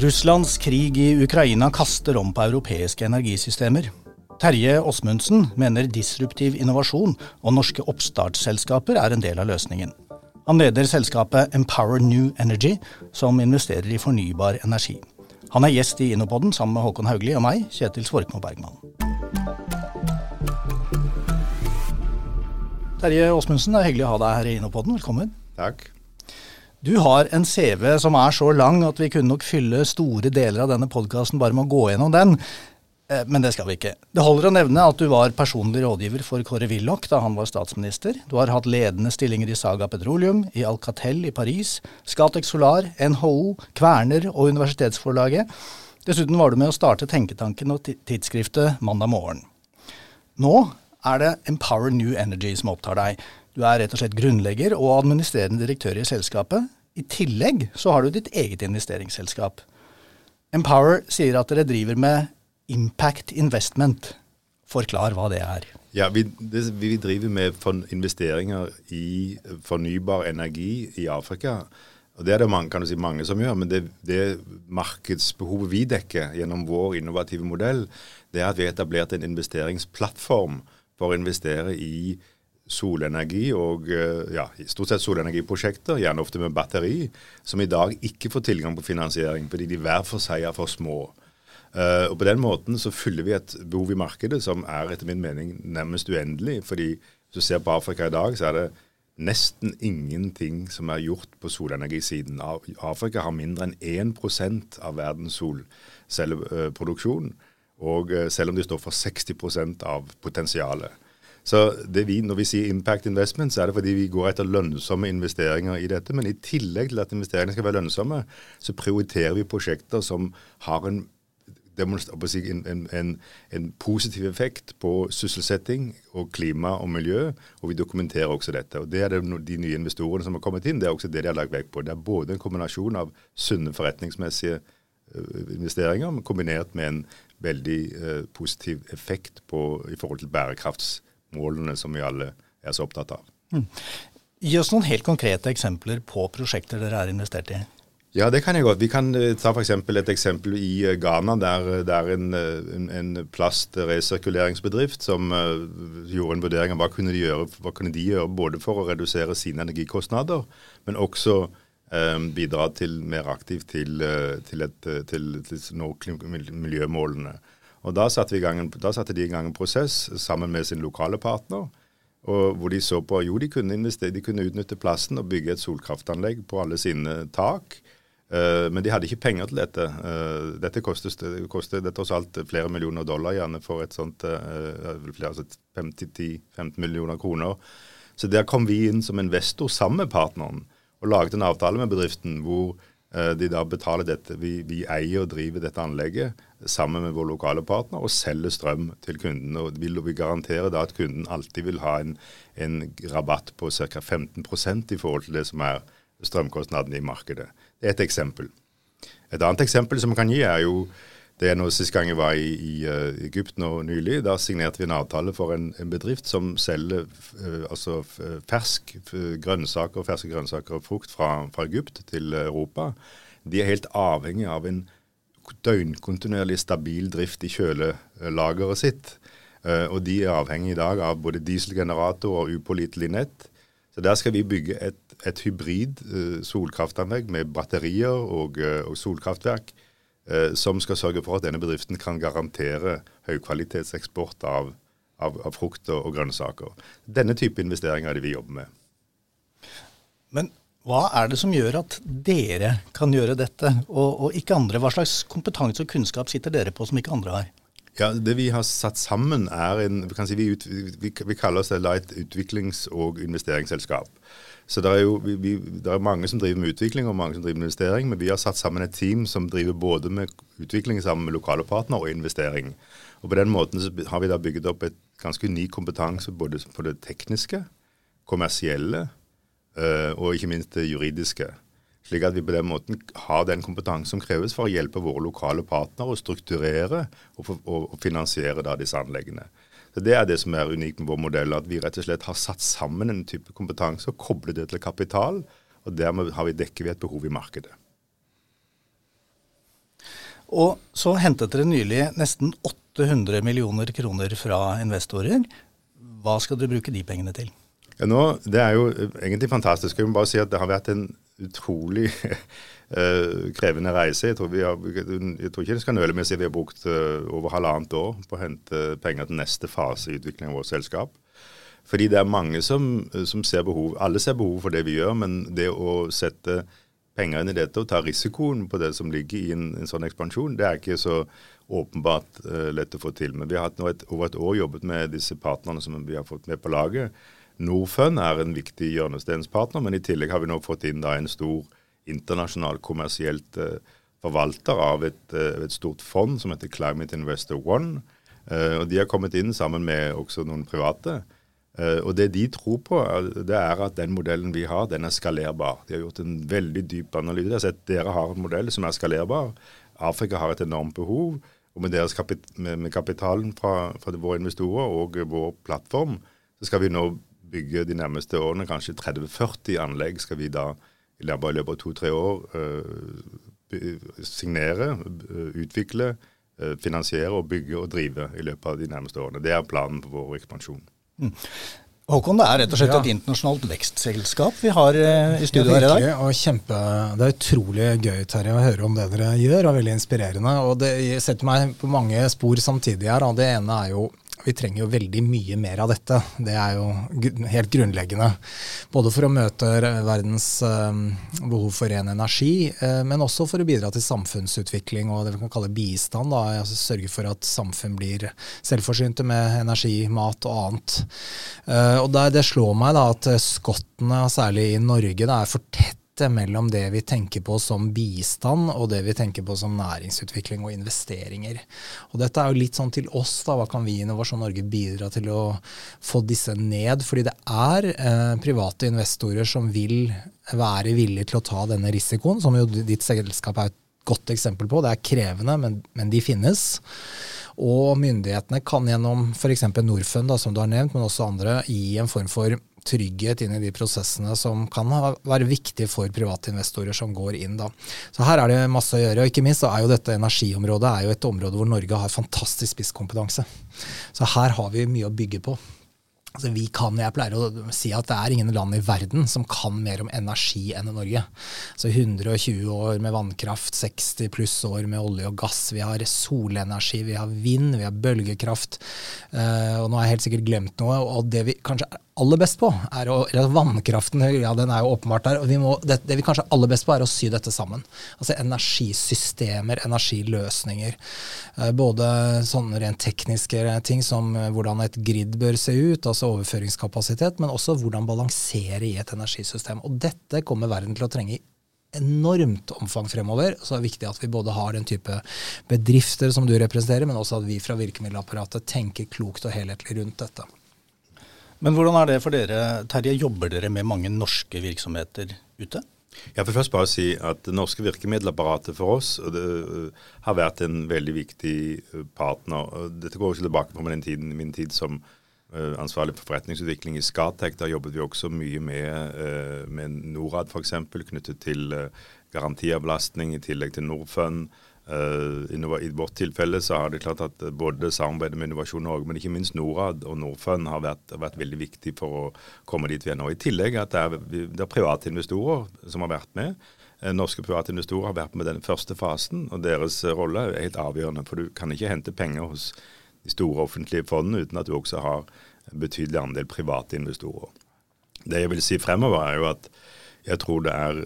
Russlands krig i Ukraina kaster om på europeiske energisystemer. Terje Åsmundsen mener disruptiv innovasjon og norske oppstartsselskaper er en del av løsningen. Han leder selskapet Empower New Energy, som investerer i fornybar energi. Han er gjest i Innopoden sammen med Håkon Haugli og meg, Kjetil Svorkmo Bergman. Terje Åsmundsen, det er hyggelig å ha deg her i Innopoden. Velkommen. Takk. Du har en CV som er så lang at vi kunne nok fylle store deler av denne podkasten bare med å gå gjennom den. Eh, men det skal vi ikke. Det holder å nevne at du var personlig rådgiver for Kåre Willoch da han var statsminister. Du har hatt ledende stillinger i Saga Petroleum, i Alcatel i Paris, Scatec Solar, NHO, Kverner og Universitetsforlaget. Dessuten var du med å starte tenketanken og tidsskriftet Mandag Morgen. Nå er det Empower New Energy som opptar deg. Du er rett og slett grunnlegger og administrerende direktør i selskapet. I tillegg så har du ditt eget investeringsselskap. Empower sier at dere driver med impact investment. Forklar hva det er. Ja, Vi, det, vi driver med investeringer i fornybar energi i Afrika. Og Det er det mange, si, mange som gjør, men det, det markedsbehovet vi dekker gjennom vår innovative modell, det er at vi har etablert en investeringsplattform for å investere i solenergi og eh, ja, stort sett solenergiprosjekter, gjerne ofte med batteri, som i dag ikke får tilgang på finansiering fordi de hver for seg er for små. Uh, og På den måten så fyller vi et behov i markedet som er etter min mening nærmest uendelig. fordi hvis du ser på Afrika i dag, så er det nesten ingenting som er gjort på solenergisiden. Afrika har mindre enn 1% av verdens solcelleproduksjon. Og eh, selv om de står for 60% av potensialet. Så vi, Når vi sier impact investment, så er det fordi vi går etter lønnsomme investeringer i dette. Men i tillegg til at investeringene skal være lønnsomme, så prioriterer vi prosjekter som har en, en, en, en positiv effekt på sysselsetting og klima og miljø, og vi dokumenterer også dette. Og Det er det, de nye investorene som har kommet inn, det er også det de har lagt vekt på. Det er både en kombinasjon av sunne forretningsmessige øh, investeringer, kombinert med en veldig uh, positiv effekt på, i forhold til bærekraftsmålene som vi alle er så opptatt av. Mm. Gi oss noen helt konkrete eksempler på prosjekter dere er investert i. Ja, det kan jeg godt. Vi kan ta ta eksempel et eksempel i uh, Ghana. Der det er en, en, en plastresirkuleringsbedrift som gjorde en vurdering av hva kunne, de gjøre, hva kunne de gjøre både for å redusere sine energikostnader, men også bidra til mer aktivt til, til, et, til, til miljømålene. Og Da satte, gang, da satte, de i gang en prosess sammen med sin lokale partner, hvor de så på jo de kunne, de kunne utnytte plassen og bygge et solkraftanlegg på alle sine tak. Uh, men de hadde ikke penger til dette. Uh, dette koster det tross alt flere millioner dollar gjerne for et sånt flere, altså 50-15 millioner kroner. Så der kom vi inn som investor sammen med partneren og laget en avtale med bedriften hvor Eh, de da betaler dette. Vi, vi, eier og driver dette anlegget sammen med vår lokale partner og selger strøm til kunden. Og vil vi garanterer da at kunden alltid vil ha en, en rabatt på ca. 15% i forhold til det som er strømkostnadene i markedet. Det er et eksempel. Et annet eksempel som man kan gi, er jo det er nå Sist gang jeg var i, i uh, Egypt nå nylig, da signerte vi en avtale for en, en bedrift som selger uh, altså fersk grønnsaker, ferske grønnsaker og frukt fra, fra, Egypt til Europa. De er helt avhengig av en døgnkontinuerlig stabil drift i kjølelageret sitt. Uh, og de er avhengig i dag av både dieselgenerator og upålitelig nett. Så der skal vi bygge et, et hybrid solkraftanlegg med batterier og, og solkraftverk Eh, som skal sørge for at denne bedriften kan garantere høykvalitetseksport av, av, av frukt og grønnsaker. Denne type investeringer er det vi jobber med. Men hva er det som gjør at dere kan gjøre dette, og, og ikke andre? Hva slags kompetanse og kunnskap sitter dere på som ikke andre har? Ja, Det vi har satt sammen, er en vi, si, vi, ut, vi, vi kaller oss et utviklings- og investeringsselskap. Så det er jo vi, det er mange som driver med utvikling og mange som driver med investering, men vi har satt sammen et team som driver både med utvikling sammen med lokale partnere og investering. Og På den måten har vi da bygget opp et ganske unik kompetanse både på det tekniske, kommersielle øh, og ikke minst det juridiske. Slik at vi på den måten har den kompetansen som kreves for å hjelpe våre lokale partnere å strukturere og, for, og, finansiere da, disse anleggene. Så Det er det som er unikt med vår modell, at vi rett og slett har satt sammen en type kompetanse og koblet det til kapital. og Dermed har vi dekker vi et behov i markedet. Og så hentet dere nylig nesten 800 millioner kroner fra investorer. Hva skal dere bruke de pengene til? Ja, nå, Det er jo egentlig fantastisk. Jeg må bare si at det har vært en utrolig uh, krevende reise. Jeg tror, har, jeg tror, ikke det skal nøle med å si vi har brukt uh, over halvannet år på å hente penger til neste fase i utviklingen av vårt selskap. Fordi det er mange som, som ser behov. Alle ser behov for det vi gjør, men det å sette penger inn i dette og ta risikoen på det som ligger i en, en sånn ekspansjon, det er ikke så åpenbart uh, lett å få til. Men vi har hatt nå et, over et år jobbet med disse partnerne som vi har fått med på laget. Norfund er en viktig hjørnestenspartner, men i tillegg har vi nå fått inn da, en stor internasjonal kommersielt uh, forvalter av et, uh, et, stort fond som heter Climate Investor One. og De har kommet inn sammen med også noen private. Og Det de tror på, det er at den modellen vi har, den er skalerbar. De har gjort en veldig dyp analyse. De har sett dere har en modell som er skalerbar. Afrika har et enormt behov. Og med, kapit med, med kapitalen fra, fra, våre investorer og vår plattform, så skal vi nå bygge de nærmeste årene kanskje 30-40 anlegg. skal vi da i løpet av to-tre år uh, signere, uh, utvikle, finansiere og bygge og drive i løpet av de nærmeste årene. Det er planen for vår ekspansjon. Mm. Håkon, det er rett og slett ja. et internasjonalt vekstselskap vi har eh, i studio her i dag. Og kjempe, det er utrolig gøy Terje, å høre om det dere gjør, og veldig inspirerende. Og Det setter meg på mange spor samtidig her. Det ene er jo vi trenger jo veldig mye mer av dette. Det er jo helt grunnleggende. Både for å møte verdens eh, behov for ren energi, eh, men også for å bidra til samfunnsutvikling og det vi kan kalle bistand. Da. Altså sørge for at samfunn blir selvforsynte med energi, mat og annet. Eh, og Det slår meg da at skottene, særlig i Norge, da, er for tett skifte mellom det vi tenker på som bistand og det vi tenker på som næringsutvikling og investeringer. Og dette er jo litt sånn til oss, da. Hva kan vi i Innovasjon Norge bidra til å få disse ned? Fordi det er eh, private investorer som vil være villige til å ta denne risikoen, som jo ditt selskap er et godt eksempel på. Det er krevende, men, men de finnes. Og myndighetene kan gjennom f.eks. Norfund, da, som du har nevnt, men også andre, gi en form for trygghet inn i de prosessene som kan være viktige for private investorer som går inn. Da. Så her er det masse å gjøre. og Ikke minst er jo dette energiområdet er jo et område hvor Norge har fantastisk spisskompetanse. Så her har vi mye å bygge på. Altså vi kan, Jeg pleier å si at det er ingen land i verden som kan mer om energi enn Norge. Så 120 år med vannkraft, 60 pluss år med olje og gass. Vi har solenergi, vi har vind, vi har bølgekraft. Uh, og nå har jeg helt sikkert glemt noe. Og det vi kanskje er aller best på, er å eller Vannkraften ja, den er jo åpenbart der. og vi må, det, det, vi kanskje er aller best på, er å sy dette sammen. Altså energisystemer, energiløsninger. Uh, både sånne rent tekniske ting som uh, hvordan et grid bør se ut. altså overføringskapasitet, men også hvordan balansere i et energisystem. Og dette kommer verden til å trenge i enormt omfang fremover. Så det er viktig at vi både har den type bedrifter som du representerer, men også at vi fra virkemiddelapparatet tenker klokt og helhetlig rundt dette. Men hvordan er det for dere, Terje? Jobber dere med mange norske virksomheter ute? Jeg vil først bare si at det norske virkemiddelapparatet for oss det, har vært en veldig viktig partner. Dette går ikke tilbake på min tid, min tid som Eh, ansvarlig for forretningsutvikling i Skatec. Da jobbet vi også mye med, med Norad f.eks. knyttet til garantiavlastning i tillegg til Norfund. I vårt tilfelle så har det klart at både samarbeidet med Innovasjon Norge, men ikke minst Norad og Norfund har vært, vært, veldig viktig for å komme dit vi er nå. I tillegg at det er, det er private investorer som har vært med. Norske private investorer har vært med den første fasen, og deres rolle er helt avgjørende. For du kan ikke hente penger hos de store offentlige fondene, uten at du også har en betydelig andel private investorer. Det jeg vil si fremover, er jo at jeg tror det er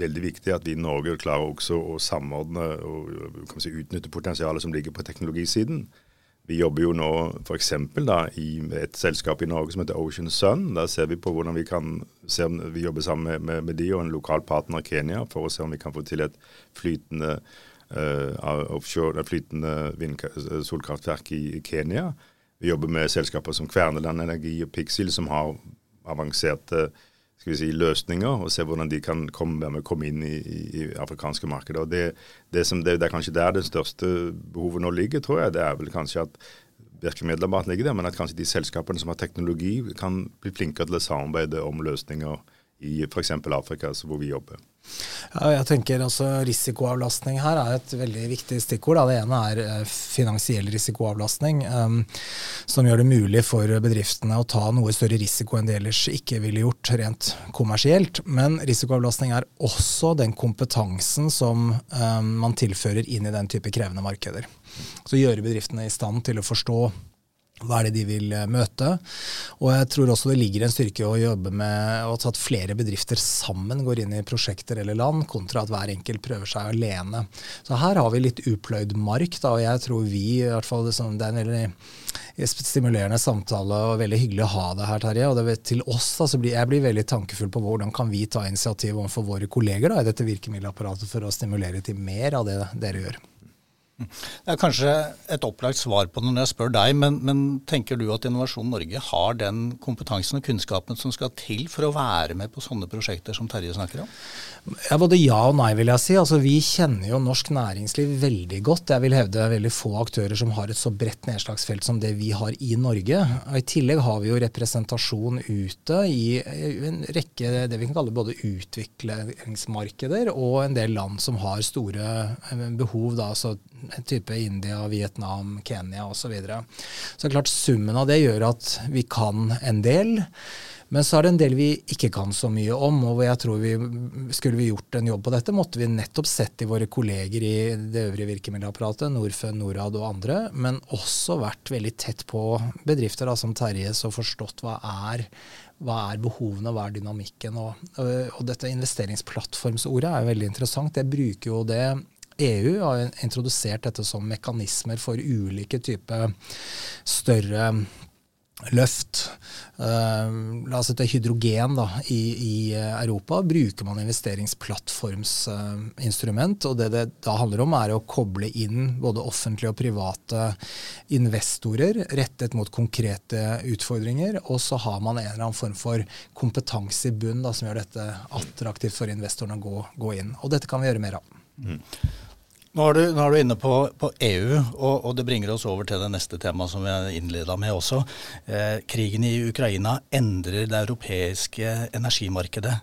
veldig viktig at vi i Norge klarer også å samordne og si, utnytte potensialet som ligger på teknologisiden. Vi jobber jo nå f.eks. i et selskap i Norge som heter Ocean Sun. Der ser vi på hvordan vi kan se om vi jobber sammen med, med, med de og en lokal partner i Kenya for å se om vi kan få til et flytende uh, offshore, flytende solkraftverk i Kenya. Vi jobber med selskaper som Kverneland Energi og Pixil, som har avanserte skal vi si, løsninger, og se hvordan de kan komme, komme inn i, i, afrikanske markeder. Og det, det, som, det, det, er kanskje der det største behovet nå ligger, tror jeg. Det er vel kanskje at virkemiddelapparatet ligger der, men at kanskje de selskapene som har teknologi, kan bli flinkere til å samarbeide om løsninger i f.eks. Afrika, hvor vi jobber. Ja, jeg tenker altså Risikoavlastning her er et veldig viktig stikkord. Da. Det ene er eh, finansiell risikoavlastning, um, som gjør det mulig for bedriftene å ta noe større risiko enn de ellers ikke ville gjort rent kommersielt. Men risikoavlastning er også den kompetansen som um, man tilfører inn i den type krevende markeder. Så gjøre bedriftene i stand til å forstå hva er det de vil eh, møte? Og jeg tror også det ligger en styrke å jobbe med at flere bedrifter sammen går inn i prosjekter eller land, kontra at hver enkelt prøver seg alene. Så her har vi litt upløyd mark, da, og jeg tror vi, i hvert fall det er en veldig stimulerende samtale og veldig hyggelig å ha det her, Terje. Og det til oss, da, blir, jeg blir veldig tankefull på hvordan kan vi ta initiativ overfor våre kolleger da, i dette virkemiddelapparatet for å stimulere til mer av det dere gjør. Det er kanskje et opplagt svar på det når jeg spør deg, men, men, tenker du at Innovasjon Norge har den kompetansen og kunnskapen som skal til for å være med på sånne prosjekter som Terje snakker om? Ja, Både ja og nei, vil jeg si. Altså, vi kjenner jo norsk næringsliv veldig godt. Jeg vil hevde veldig få aktører som har et så bredt nedslagsfelt som det vi har i Norge. I tillegg har vi jo representasjon ute i en rekke det vi kan kalle både utviklingsmarkeder og en del land som har store behov. Da, altså type India, Vietnam, Kenya osv. Så, videre. så klart summen av det gjør at vi kan en del. Men så er det en del vi ikke kan så mye om. og jeg tror vi, Skulle vi gjort en jobb på dette, måtte vi nettopp sett i våre kolleger i det øvrige virkemiddelapparatet, Norfund, Norad og andre, men også vært veldig tett på bedrifter da, som Terjes og forstått hva er hva er behovene, hva er dynamikken. Og, og dette investeringsplattformsordet er veldig interessant. Jeg bruker jo det EU har introdusert dette som mekanismer for ulike typer større løft. Uh, la oss si hydrogen da, i, i, Europa bruker man investeringsplattformsinstrument. Og det det da handler om, er å koble inn både offentlige og private investorer rettet mot konkrete utfordringer. Og så har man en eller annen form for kompetanse i bunn da, som gjør dette attraktivt for investorene å gå, gå inn. Og dette kan vi gjøre mer av. Mm. Nå er, du, nå er du, inne på, på EU, og, og, det bringer oss over til det neste temaet som jeg innleda med også. Eh, krigen i Ukraina endrer det europeiske energimarkedet.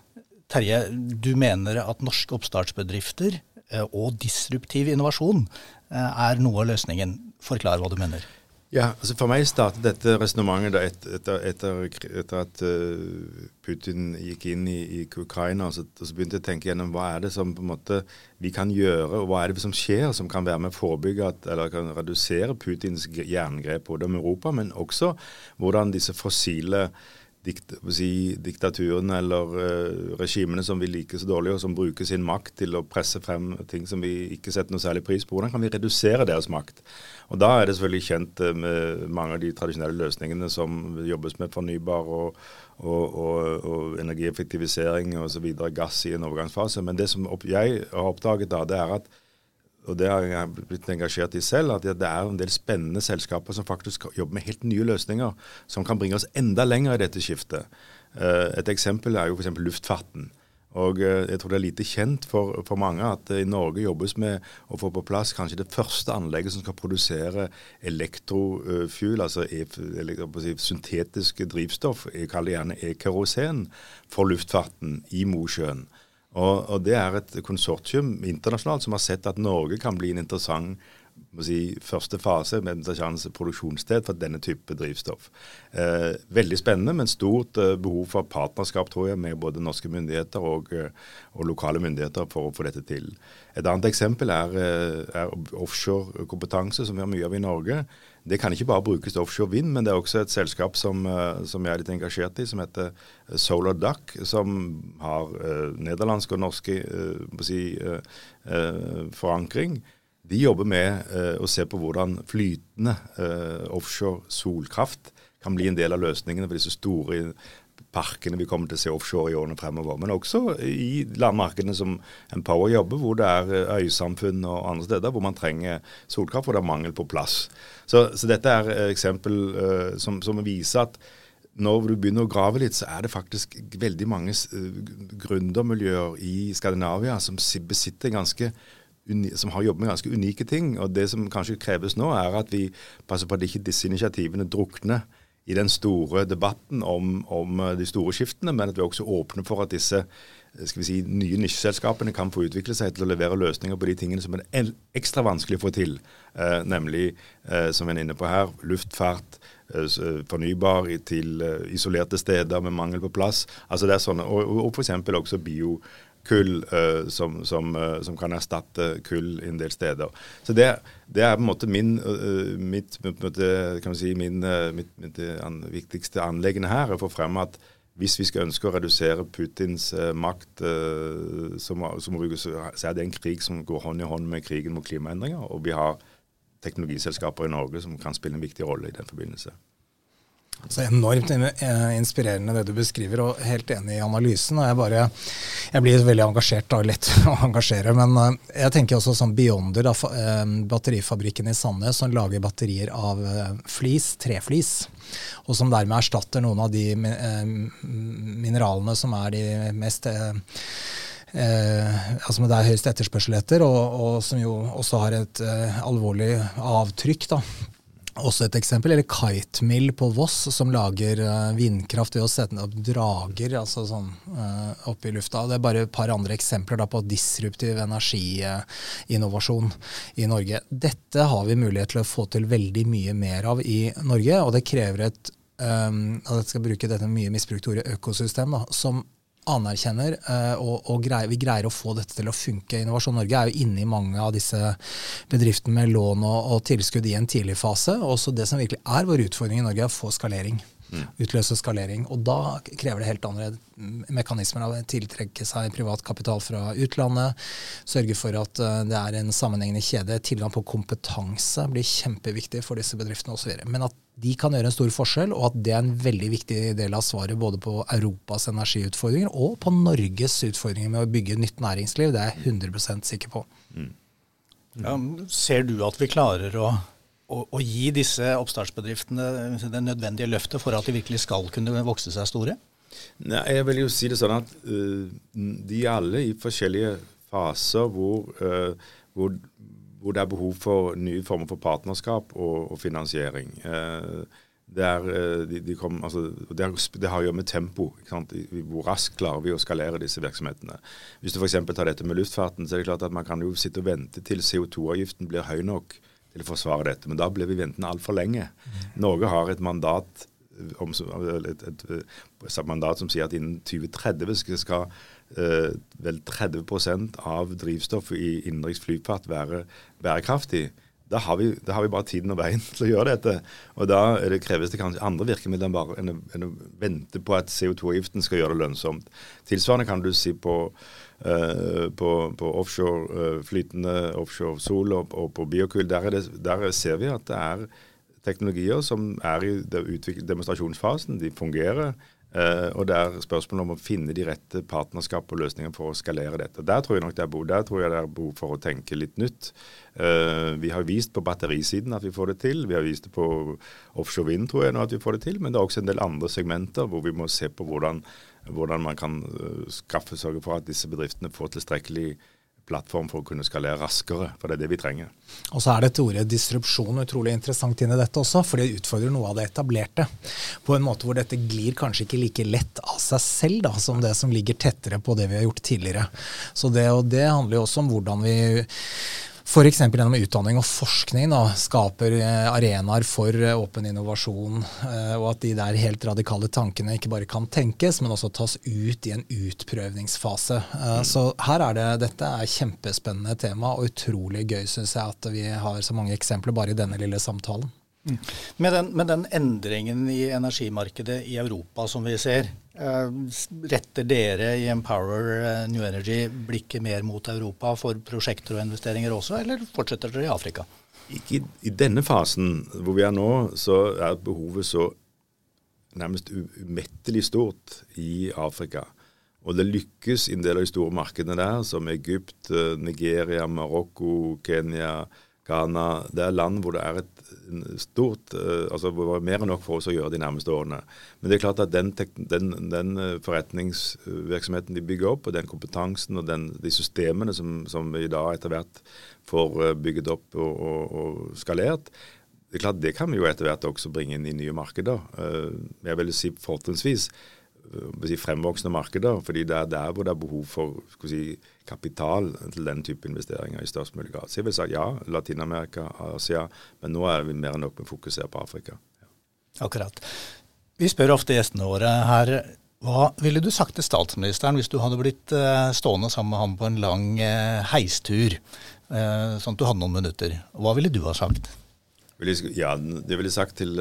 Terje, du mener at norske oppstartsbedrifter eh, og disruptiv innovasjon eh, er noe av løsningen. Forklar hva du mener. Ja, altså For meg startet dette resonnementet etter, etter, etter, etter, at uh, Putin gikk inn i, i Ukraina. Og så, og så, begynte jeg å tenke gjennom hva er det som på en måte vi kan gjøre, og hva er det som skjer som kan være med å forebygge at, eller kan redusere Putins jerngrep både om Europa, men også hvordan disse fossile dikt, si, diktaturene eller uh, regimene som vi liker så dårlig, og som bruker sin makt til å presse frem ting som vi ikke setter noe særlig pris på. Hvordan kan vi redusere deres makt? Og Da er det selvfølgelig kjent uh, med mange av de tradisjonelle løsningene som jobbes med fornybar og, og, og, og energieffektivisering osv. Gass i en overgangsfase. Men det som jeg har oppdaget, da, det er at og det har jeg blitt engasjert i selv, at det er en del spennende selskaper som faktisk jobber med helt nye løsninger, som kan bringe oss enda lenger i dette skiftet. Eh, et eksempel er jo f.eks. luftfarten. Og eh, jeg tror det er lite kjent for, for, mange at i Norge jobbes med å få på plass kanskje det første anlegget som skal produsere elektrofuel, altså e si, syntetiske drivstoff, jeg kaller det gjerne e-kerosen, for luftfarten i Mosjøen. Og, og, Det er et konsortium internasjonalt som har sett at Norge kan bli en interessant si, første fase med produksjonssted for denne type drivstoff. Eh, veldig spennende, men stort eh, behov for partnerskap tror jeg, med både norske myndigheter og, eh, og, lokale myndigheter for å få dette til. Et annet eksempel er, eh, er offshorekompetanse, som vi har mye av i Norge. Det kan ikke bare brukes til offshore vind, men det er også et selskap som, eh, som jeg er litt engasjert i, som heter Solar Duck, som har eh, nederlandsk og norsk si, forankring. De jobber med å se på hvordan flytende offshore solkraft kan bli en del av løsningene for disse store parkene vi kommer til å se offshore i årene fremover. Men også i landmarkene som Empower jobber, hvor det er eh, øysamfunn og andre steder hvor man trenger solkraft, hvor det er mangel på plass. Så, så dette er et eksempel uh, som, som viser at når du begynner å grave litt, så er det faktisk veldig mange gründermiljøer i Skandinavia som besitter ganske som har jobbet med ganske unike ting. Og det som kanskje kreves nå, er at vi passer på at ikke disse initiativene drukner i den store debatten om, om de store skiftene, men at vi også åpner for at disse skal vi si, nye nisjeselskapene kan få utvikle seg til å levere løsninger på de tingene som er ekstra vanskelig å få til. Eh, nemlig, eh, som vi er inne på her, luftfart, eh, eh fornybar til eh, isolerte steder med mangel på plass. Altså det er sånne, Og, og f.eks. også biokull uh, som, som, som, kan erstatte kull en del steder. Så det, det er på en måte min, mitt, måte, kan si, min, mitt, mitt an, viktigste anleggende her. å få frem at hvis vi skal ønske å redusere Putins makt, så, må, så, må vi, så, er det en krig som går hånd i hånd med krigen mot klimaendringer. Og vi har teknologiselskaper i Norge som kan spille en viktig rolle i den forbindelse. Så enormt eh, inspirerende det du beskriver, og helt enig i analysen. og Jeg, bare, jeg blir veldig engasjert og lett å engasjere. Men eh, jeg tenker også sånn Beyonder, da, eh, batterifabrikken i Sandnes, som lager batterier av flis, treflis. Og som dermed erstatter noen av de mineralene som er de mest Eh, altså det er høyest etterspørsel etter, og, og, som jo også har et eh, alvorlig avtrykk da, også et eksempel, eller Kitemill på Voss, som lager uh, vindkraft ved å sette opp drager altså sånn, uh, oppe i lufta. Det er bare et par andre eksempler på disruptiv energiinnovasjon uh, i Norge. Dette har vi mulighet til å få til veldig mye mer av i Norge, og det krever et um, jeg skal bruke dette mye misbrukte ordet økosystem, da, som anerkjenner, eh, og, og greier, vi greier å få dette til å funke. Innovasjon Norge er jo inne i mange av disse bedriftene med lån og, og tilskudd i en tidlig fase. Også det som virkelig er vår utfordring i Norge, er å få skalering. Utløse skalering. Og da krever det helt andre mekanismer å tiltrekke seg privat kapital fra utlandet. Sørge for at eh, det er en sammenhengende kjede. Tilgang på kompetanse blir kjempeviktig for disse bedriftene osv. Men at de kan gjøre en stor forskjell, og at det er en veldig viktig del av svaret både på Europas energiutfordringer og på Norges utfordringer med å bygge nytt næringsliv. Det er jeg 100 sikker på. Mm. Ja, ser du at vi klarer å, å, å, gi disse oppstartsbedriftene det nødvendige løftet for at de virkelig skal kunne vokse seg store? Nei, Jeg vil jo si det sånn at uh, de er alle i forskjellige faser hvor, uh, hvor, hvor, det er behov for nye former for partnerskap og, og finansiering. Uh, det, er, de, de kom, altså, det, er, det, har å gjøre med tempo. Hvor raskt klarer vi å skalere disse virksomhetene. Hvis du f.eks. tar dette med luftfarten, så er det klart at man kan jo sitte og vente til CO2-avgiften blir høy nok til å forsvare dette. Men da ble vi ventende altfor lenge. Norge har et mandat om, et, et, et, mandat som sier at innen 2030 skal eh, vel 30% av drivstoffet i innenriks flyfart være bærekraftig. Da har, vi, da har, vi, bare tiden og veien til å gjøre dette. Og da det kreves det kanskje andre virkemidler enn, bare, enn, å, enn å vente på at CO2-avgiften skal gjøre det lønnsomt. Tilsvarende kan du si på, på, på offshore, flytende offshore sol og, og på biokull. Der, der, ser vi at det er teknologier som er i demonstrasjonsfasen. De fungerer. Uh, og det er spørsmålet om å finne de rette partnerskap og løsninger for å skalere dette. Der tror jeg nok det er behov, det er behov for å tenke litt nytt. Uh, vi har vist på batterisiden at vi får det til. Vi har vist det på offshore vind tror jeg nå at vi får det til. Men det er også en del andre segmenter hvor vi må se på hvordan, hvordan man kan uh, skaffe sørge for at disse bedriftene får tilstrekkelig plattform for å kunne skalere raskere. For det er det vi trenger. Og så er dette ordet disrupsjon utrolig interessant inn i dette også, for det utfordrer noe av det etablerte. På en måte hvor dette glir kanskje ikke like lett av seg selv da, som det som ligger tettere på det vi har gjort tidligere. Så det, og det handler jo også om hvordan vi F.eks. gjennom utdanning og forskning da, skaper eh, arenaer for eh, åpen innovasjon, eh, og at de der helt radikale tankene ikke bare kan tenkes, men også tas ut i en utprøvningsfase. Mm. Så her er det, dette er kjempespennende tema, og utrolig gøy syns jeg at vi har så mange eksempler bare i denne lille samtalen. Med, den, med den endringen i energimarkedet i Europa som vi ser, Eh, retter dere i Empower eh, New Energy blikket mer mot Europa for prosjekter og investeringer også, eller fortsetter dere i Afrika? Ikke I denne fasen hvor vi er nå, så er behovet så nærmest umettelig stort i Afrika. Og det lykkes i en del av de store markedene der, som Egypt, eh, Nigeria, Marokko, Kenya, Ghana. Det er land hvor det er et stort altså hvor det er mer enn nok for oss å gjøre de nærmeste årene. Men det er klart at den, den, den forretningsvirksomheten de bygger opp, og den kompetansen og den, de systemene som, som vi da etter hvert får bygget opp og, og, og skalert, det er klart det kan vi jo etter hvert også bringe inn i nye markeder. Jeg vil si fortrinnsvis fremvoksende markeder. fordi det er der hvor det er behov for si, kapital til den type investeringer i størst mulig grad. Så jeg vil si ja, Latin-Amerika, Asia, men nå er vi mer enn nok med å fokusere på Afrika. Ja. Akkurat. Vi spør ofte gjestene våre her hva ville du sagt til statsministeren hvis du hadde blitt uh, stående sammen med ham på en lang uh, heistur, sånn at du hadde noen minutter? Hva ville du ha sagt? Ja, det ville jeg sagt til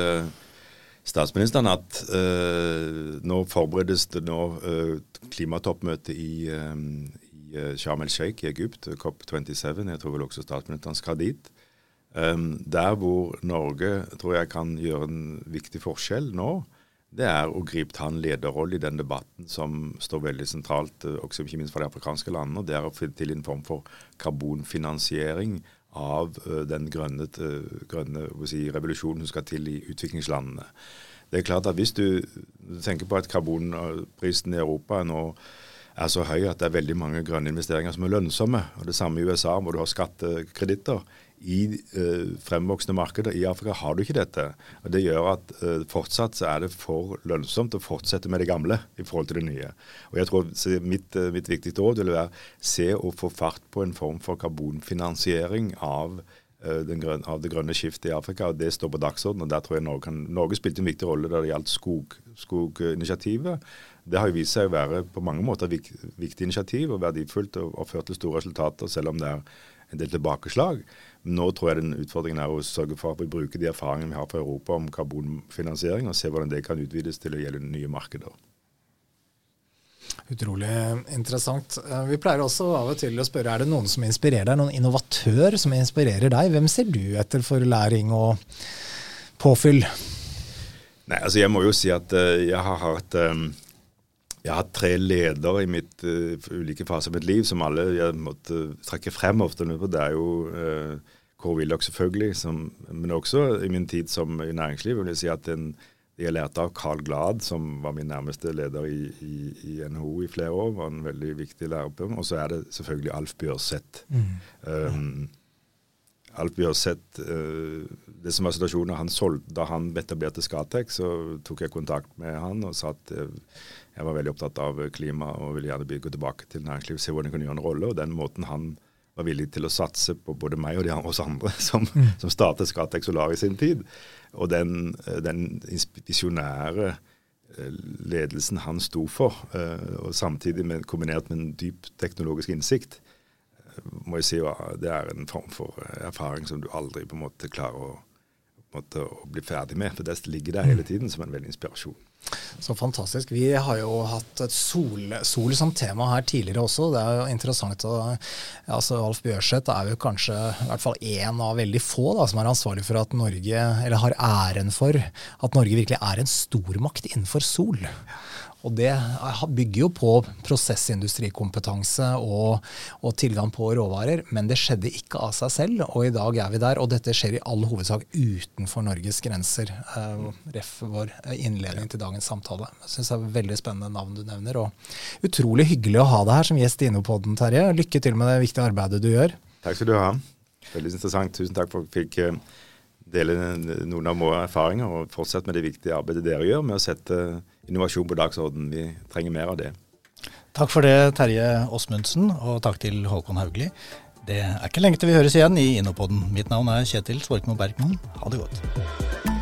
statsministeren at uh, nå forberedes det nå uh, klimatoppmøte i, um, i Sharm el-Sheikh i Egypt, COP27. Jeg tror vel også statsministeren skal dit. Um, der hvor Norge tror jeg kan gjøre en viktig forskjell nå, det er å gripe ta en lederrolle i den debatten som står veldig sentralt, også ikke minst for de afrikanske landene. og Det er å finne til en form for karbonfinansiering av uh, den grønne, uh, grønne si, revolusjonen som skal til i utviklingslandene. Det er klart at Hvis du tenker på at karbonprisen i Europa nå er så høy at det er veldig mange grønne investeringer som er lønnsomme, og det samme i USA, hvor du har skattekreditter. I eh, fremvoksende markeder i Afrika har du ikke dette. og Det gjør at eh, fortsatt så er det for lønnsomt å fortsette med det gamle i forhold til det nye. Og jeg tror Mitt, uh, mitt viktigste råd vil være se å få fart på en form for karbonfinansiering av grønne, av det grønne skiftet i Afrika. og Det står på dagsordenen. og der tror jeg Norge, Norge spilte en viktig rolle da det gjaldt skog, skoginitiativet. Det har jo vist seg å være på mange måter et viktig initiativ og verdifullt og, og ført til store resultater, selv om det er en del tilbakeslag. Nå tror jeg den utfordringen er å sørge for at vi bruker de erfaringene vi har fra Europa om karbonfinansiering, og se hvordan det kan utvides til å gjelde nye markeder. Utrolig interessant. Eh, vi pleier også av og til å spørre er det noen som inspirerer deg, noen innovatør som inspirerer deg. Hvem ser du etter for læring og påfyll? Nei, altså Jeg må jo si at uh, jeg har hatt um, jeg har hatt tre ledere i mitt uh, ulike faser av mitt liv som alle jeg måtte trekke frem ofte. Det er jo uh, Kåre Willoch selvfølgelig, som, men også i min tid som i næringslivet vil jeg si at en jeg lærte av Carl Glad, som var min nærmeste leder i, i, i NHO i flere år. var en veldig viktig lærer på. Og så er det selvfølgelig Alf Bjørseth. Mm. Um, Alf Bjørseth, uh, det som var situasjonen han solgte, Da han etablerte Skatek, så tok jeg kontakt med han og sa at jeg var veldig opptatt av klima og ville gjerne gå tilbake til næringslivet, se hvordan jeg kunne gjøre en rolle. Og den måten han var villig til å satse på både meg og de oss andre som, mm. som startet Scatec Solar i sin tid. Og den, eh, den visjonære eh, ledelsen han sto for, eh, og samtidig med, kombinert med en dyp teknologisk innsikt, må jeg si det er en form for erfaring som du aldri på en måte klarer å, måte, å bli ferdig med. For det ligger der hele mm. tiden som en veldig inspirasjon. Så fantastisk. Vi har jo hatt sol, sol, som tema her tidligere også. Det er jo interessant å altså Alf Bjørseth er jo kanskje i hvert fall én av veldig få da, som er ansvarlig for at Norge, eller har æren for at Norge virkelig er en stormakt innenfor sol. Og det bygger jo på prosessindustrikompetanse og, og, tilgang på råvarer, men det skjedde ikke av seg selv, og i dag er vi der. Og dette skjer i all hovedsak utenfor Norges grenser. Uh, ref vår innledning til dagens samtale. Jeg syns det er veldig spennende navn du nevner, og utrolig hyggelig å ha deg her som gjest i Innopodden, Terje. Lykke til med det viktige arbeidet du gjør. Takk skal du ha. Veldig interessant. Tusen takk for at jeg fikk uh, dele noen av våre erfaringer, og fortsette med det viktige arbeidet dere gjør med å sette innovasjon på dagsordenen. Vi trenger mer av det. Takk for det, Terje Åsmundsen, og takk til Håkon Haugli. Det er ikke lenge til vi høres igjen i Innopoden. Mitt navn er Kjetil Svorkmo Bergman. Ha det godt.